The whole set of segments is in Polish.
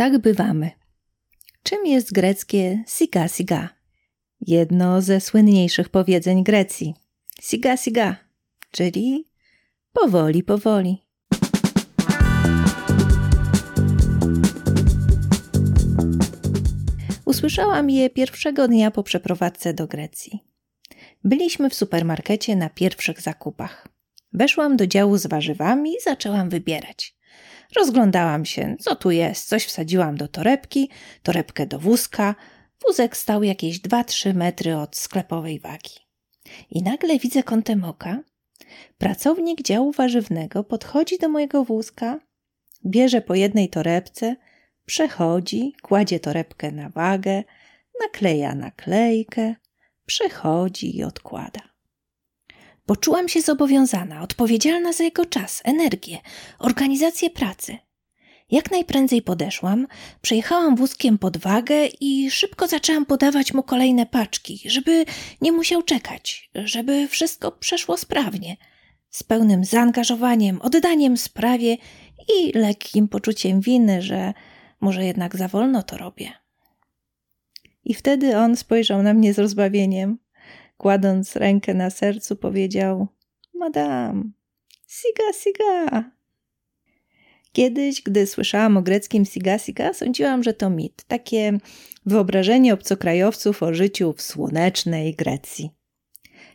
tak bywamy. Czym jest greckie siga siga? Jedno ze słynniejszych powiedzeń Grecji. Siga siga, czyli powoli, powoli. Usłyszałam je pierwszego dnia po przeprowadzce do Grecji. Byliśmy w supermarkecie na pierwszych zakupach. Weszłam do działu z warzywami i zaczęłam wybierać. Rozglądałam się, co tu jest. Coś wsadziłam do torebki, torebkę do wózka. Wózek stał jakieś 2-3 metry od sklepowej wagi. I nagle widzę kątem oka. Pracownik działu warzywnego podchodzi do mojego wózka, bierze po jednej torebce, przechodzi, kładzie torebkę na wagę, nakleja naklejkę, przechodzi i odkłada. Poczułam się zobowiązana, odpowiedzialna za jego czas, energię, organizację pracy. Jak najprędzej podeszłam, przejechałam wózkiem pod wagę i szybko zaczęłam podawać mu kolejne paczki, żeby nie musiał czekać, żeby wszystko przeszło sprawnie, z pełnym zaangażowaniem, oddaniem sprawie i lekkim poczuciem winy, że może jednak za wolno to robię. I wtedy on spojrzał na mnie z rozbawieniem kładąc rękę na sercu, powiedział: Madam, siga, siga. Kiedyś, gdy słyszałam o greckim siga, siga, sądziłam, że to mit, takie wyobrażenie obcokrajowców o życiu w słonecznej Grecji.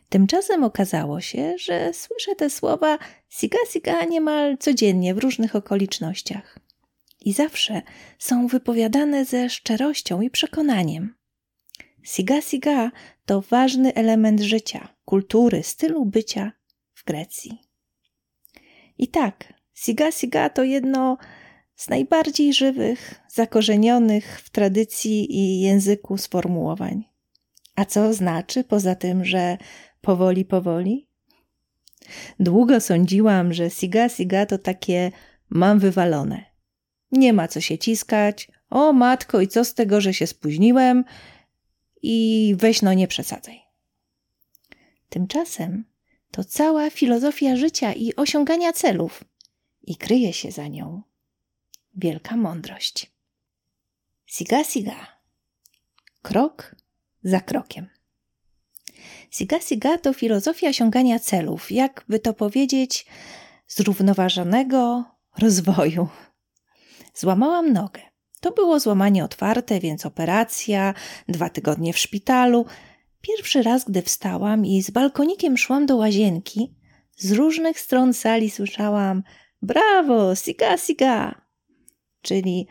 Tymczasem okazało się, że słyszę te słowa siga, siga niemal codziennie w różnych okolicznościach. I zawsze są wypowiadane ze szczerością i przekonaniem. Siga Siga to ważny element życia, kultury, stylu bycia w Grecji. I tak, Siga Siga to jedno z najbardziej żywych, zakorzenionych w tradycji i języku sformułowań. A co znaczy poza tym, że powoli, powoli? Długo sądziłam, że Siga Siga to takie mam wywalone. Nie ma co się ciskać. O matko, i co z tego, że się spóźniłem? I weź no nie przesadzaj. Tymczasem to cała filozofia życia i osiągania celów i kryje się za nią wielka mądrość. Siga siga. Krok za krokiem. Siga siga to filozofia osiągania celów, jakby to powiedzieć, zrównoważonego rozwoju. Złamałam nogę. To było złamanie otwarte, więc operacja, dwa tygodnie w szpitalu. Pierwszy raz, gdy wstałam i z balkonikiem szłam do łazienki, z różnych stron sali słyszałam brawo, siga, siga, czyli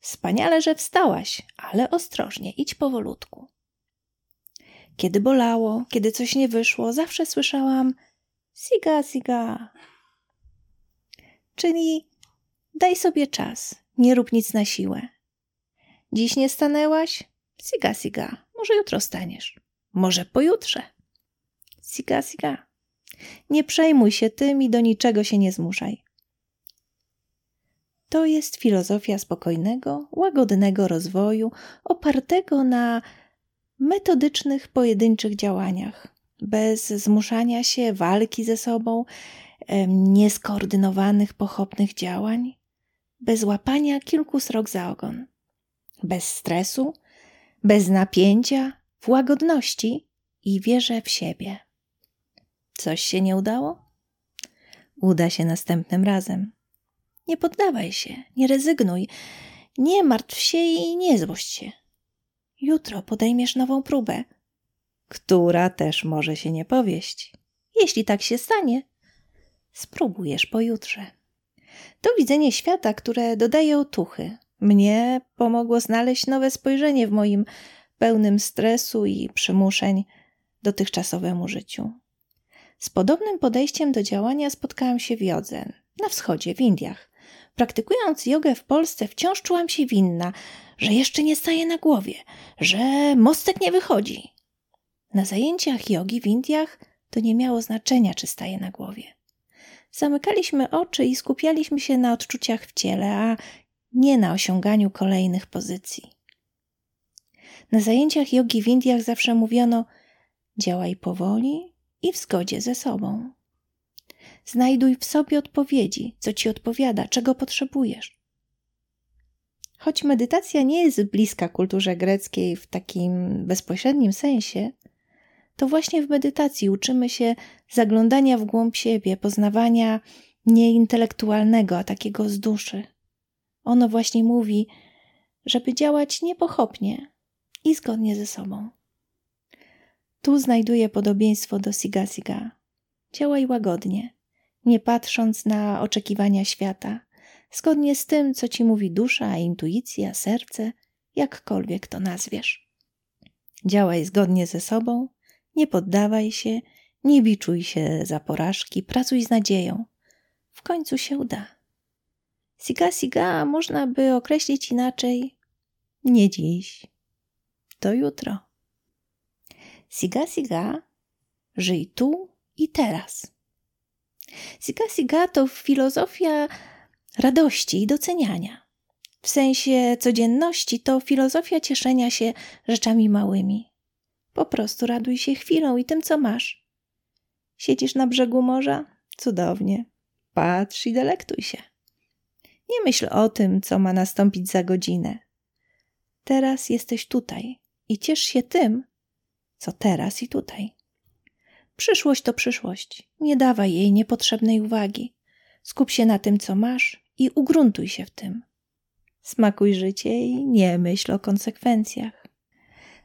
wspaniale, że wstałaś, ale ostrożnie, idź powolutku. Kiedy bolało, kiedy coś nie wyszło, zawsze słyszałam siga, siga. Czyli daj sobie czas, nie rób nic na siłę. Dziś nie stanęłaś? Siga, siga. Może jutro staniesz. Może pojutrze. Siga, siga. Nie przejmuj się tym i do niczego się nie zmuszaj. To jest filozofia spokojnego, łagodnego rozwoju, opartego na metodycznych, pojedynczych działaniach, bez zmuszania się, walki ze sobą, nieskoordynowanych, pochopnych działań, bez łapania kilku srok za ogon bez stresu, bez napięcia, w łagodności i wierze w siebie. Coś się nie udało? Uda się następnym razem. Nie poddawaj się, nie rezygnuj, nie martw się i nie złość się. Jutro podejmiesz nową próbę, która też może się nie powieść. Jeśli tak się stanie, spróbujesz pojutrze. To widzenie świata, które dodaje otuchy, mnie pomogło znaleźć nowe spojrzenie w moim pełnym stresu i przymuszeń dotychczasowemu życiu. Z podobnym podejściem do działania spotkałam się w jodze, na wschodzie, w Indiach. Praktykując jogę w Polsce, wciąż czułam się winna, że jeszcze nie staję na głowie, że mostek nie wychodzi. Na zajęciach jogi w Indiach to nie miało znaczenia, czy staję na głowie. Zamykaliśmy oczy i skupialiśmy się na odczuciach w ciele, a nie na osiąganiu kolejnych pozycji. Na zajęciach jogi w Indiach zawsze mówiono: działaj powoli i w zgodzie ze sobą. Znajduj w sobie odpowiedzi, co ci odpowiada, czego potrzebujesz. Choć medytacja nie jest bliska kulturze greckiej w takim bezpośrednim sensie, to właśnie w medytacji uczymy się zaglądania w głąb siebie, poznawania nie intelektualnego, a takiego z duszy. Ono właśnie mówi, żeby działać niepochopnie i zgodnie ze sobą. Tu znajduję podobieństwo do Siga Siga. Działaj łagodnie, nie patrząc na oczekiwania świata, zgodnie z tym, co ci mówi dusza, intuicja, serce, jakkolwiek to nazwiesz. Działaj zgodnie ze sobą, nie poddawaj się, nie biczuj się za porażki, pracuj z nadzieją. W końcu się uda. Siga Siga można by określić inaczej nie dziś, to jutro. Siga Siga, żyj tu i teraz. Siga Siga to filozofia radości i doceniania. W sensie codzienności to filozofia cieszenia się rzeczami małymi. Po prostu raduj się chwilą i tym, co masz. Siedzisz na brzegu morza? Cudownie. Patrz i delektuj się. Nie myśl o tym, co ma nastąpić za godzinę. Teraz jesteś tutaj i ciesz się tym, co teraz i tutaj. Przyszłość to przyszłość. Nie dawaj jej niepotrzebnej uwagi. Skup się na tym, co masz i ugruntuj się w tym. Smakuj życie i nie myśl o konsekwencjach.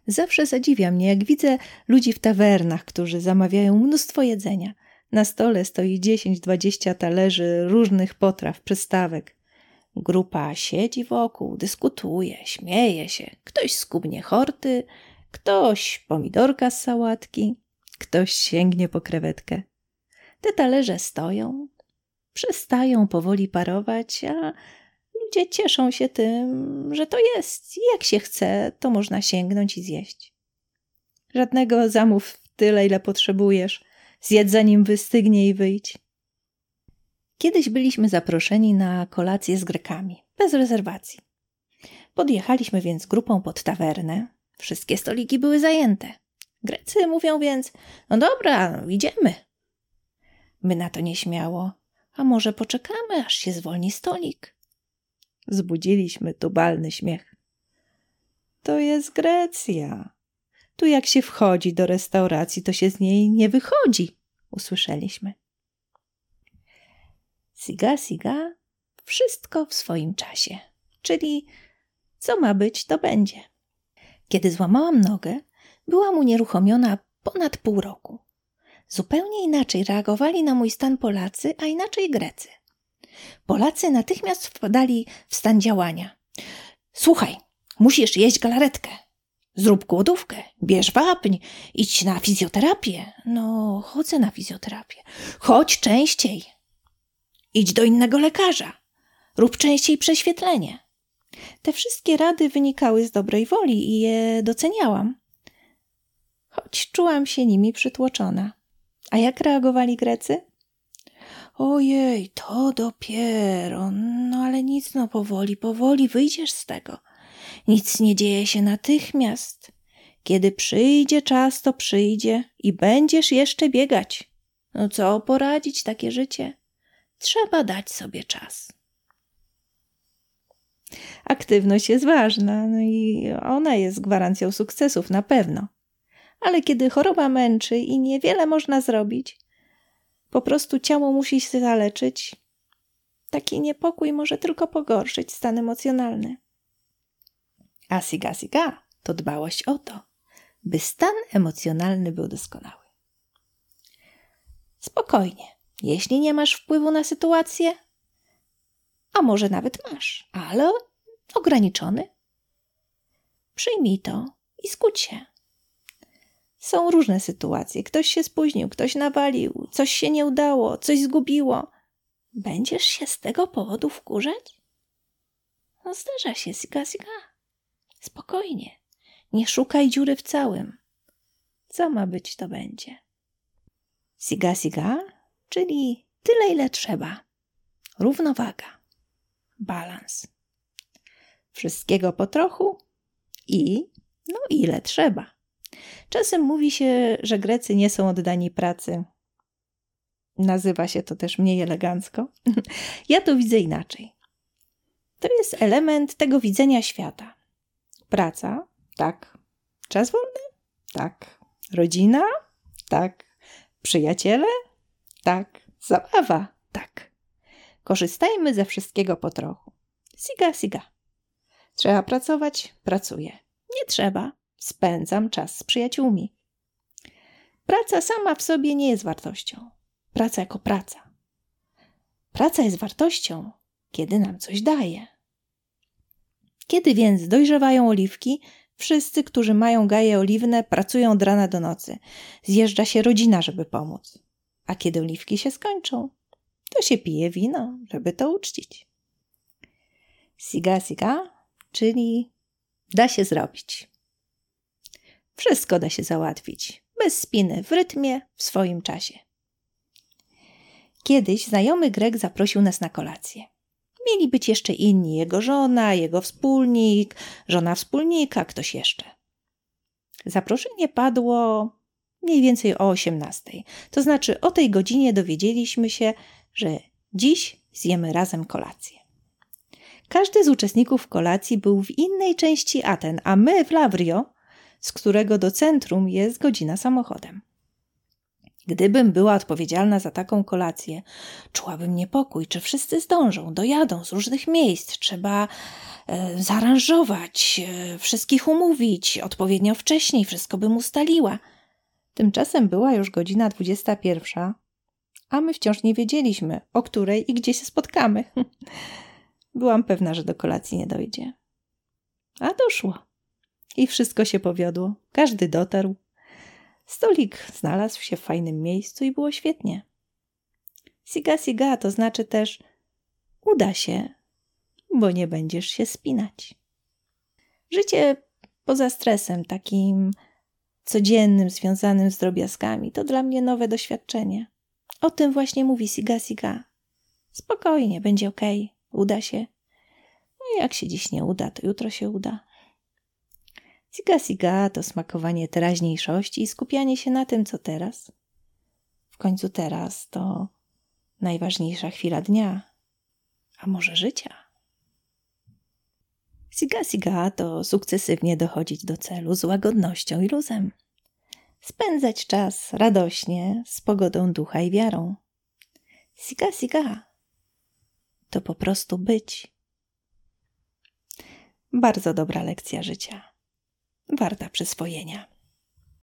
Zawsze zadziwia mnie, jak widzę ludzi w tawernach, którzy zamawiają mnóstwo jedzenia. Na stole stoi 10-20 talerzy różnych potraw, przystawek. Grupa siedzi wokół, dyskutuje, śmieje się. Ktoś skubnie horty, ktoś pomidorka z sałatki, ktoś sięgnie po krewetkę. Te talerze stoją, przestają powoli parować, a ludzie cieszą się tym, że to jest. Jak się chce, to można sięgnąć i zjeść. Żadnego zamów tyle, ile potrzebujesz. Zjedz zanim wystygnie i wyjdź. Kiedyś byliśmy zaproszeni na kolację z Grekami, bez rezerwacji. Podjechaliśmy więc grupą pod tawernę. Wszystkie stoliki były zajęte. Grecy mówią więc: No dobra, idziemy. My na to nieśmiało. A może poczekamy, aż się zwolni stolik? Zbudziliśmy tubalny śmiech. To jest Grecja. Tu jak się wchodzi do restauracji, to się z niej nie wychodzi, usłyszeliśmy. Siga, siga, wszystko w swoim czasie. Czyli co ma być, to będzie. Kiedy złamałam nogę, byłam unieruchomiona ponad pół roku. Zupełnie inaczej reagowali na mój stan Polacy, a inaczej Grecy. Polacy natychmiast wpadali w stan działania. Słuchaj, musisz jeść galaretkę. Zrób głodówkę, bierz wapń, idź na fizjoterapię. No, chodzę na fizjoterapię. Chodź częściej. Idź do innego lekarza. Rób częściej prześwietlenie. Te wszystkie rady wynikały z dobrej woli i je doceniałam, choć czułam się nimi przytłoczona. A jak reagowali Grecy? Ojej, to dopiero. No ale nic, no powoli, powoli wyjdziesz z tego. Nic nie dzieje się natychmiast. Kiedy przyjdzie czas, to przyjdzie i będziesz jeszcze biegać. No co poradzić takie życie? Trzeba dać sobie czas. Aktywność jest ważna, no i ona jest gwarancją sukcesów na pewno. Ale kiedy choroba męczy i niewiele można zrobić, po prostu ciało musi się zaleczyć, taki niepokój może tylko pogorszyć stan emocjonalny. A siga siga to dbałość o to, by stan emocjonalny był doskonały. Spokojnie, jeśli nie masz wpływu na sytuację, a może nawet masz, ale ograniczony, przyjmij to i skudź się. Są różne sytuacje. Ktoś się spóźnił, ktoś nawalił, coś się nie udało, coś zgubiło. Będziesz się z tego powodu wkurzać? No zdarza się, siga, siga. Spokojnie. Nie szukaj dziury w całym. Co ma być, to będzie. Siga, siga, czyli tyle, ile trzeba. Równowaga. Balans. Wszystkiego po trochu i no ile trzeba. Czasem mówi się, że Grecy nie są oddani pracy. Nazywa się to też mniej elegancko. ja to widzę inaczej. To jest element tego widzenia świata. Praca, tak. Czas wolny, tak. Rodzina, tak. Przyjaciele, tak. Zabawa, tak. Korzystajmy ze wszystkiego po trochu. Siga, siga. Trzeba pracować, pracuję. Nie trzeba, spędzam czas z przyjaciółmi. Praca sama w sobie nie jest wartością. Praca jako praca. Praca jest wartością, kiedy nam coś daje. Kiedy więc dojrzewają oliwki, wszyscy, którzy mają gaje oliwne, pracują od rana do nocy. Zjeżdża się rodzina, żeby pomóc. A kiedy oliwki się skończą, to się pije wino, żeby to uczcić. Siga, siga, czyli da się zrobić. Wszystko da się załatwić, bez spiny, w rytmie, w swoim czasie. Kiedyś znajomy Grek zaprosił nas na kolację. Mieli być jeszcze inni, jego żona, jego wspólnik, żona wspólnika, ktoś jeszcze. Zaproszenie padło mniej więcej o 18. To znaczy o tej godzinie dowiedzieliśmy się, że dziś zjemy razem kolację. Każdy z uczestników kolacji był w innej części Aten, a my w Lavrio, z którego do centrum jest godzina samochodem. Gdybym była odpowiedzialna za taką kolację, czułabym niepokój, czy wszyscy zdążą, dojadą z różnych miejsc, trzeba e, zaaranżować, e, wszystkich umówić odpowiednio wcześniej, wszystko bym ustaliła. Tymczasem była już godzina 21, a my wciąż nie wiedzieliśmy, o której i gdzie się spotkamy. Byłam pewna, że do kolacji nie dojdzie. A doszło. I wszystko się powiodło. Każdy dotarł. Stolik znalazł się w fajnym miejscu i było świetnie. Siga siga to znaczy też uda się, bo nie będziesz się spinać. Życie poza stresem, takim codziennym, związanym z drobiazgami, to dla mnie nowe doświadczenie. O tym właśnie mówi Siga Siga. Spokojnie, będzie ok, uda się. No jak się dziś nie uda, to jutro się uda. Siga Siga to smakowanie teraźniejszości i skupianie się na tym, co teraz. W końcu teraz to najważniejsza chwila dnia, a może życia. Siga Siga to sukcesywnie dochodzić do celu z łagodnością i luzem. Spędzać czas radośnie, z pogodą ducha i wiarą. Siga Siga to po prostu być. Bardzo dobra lekcja życia warta przyswojenia.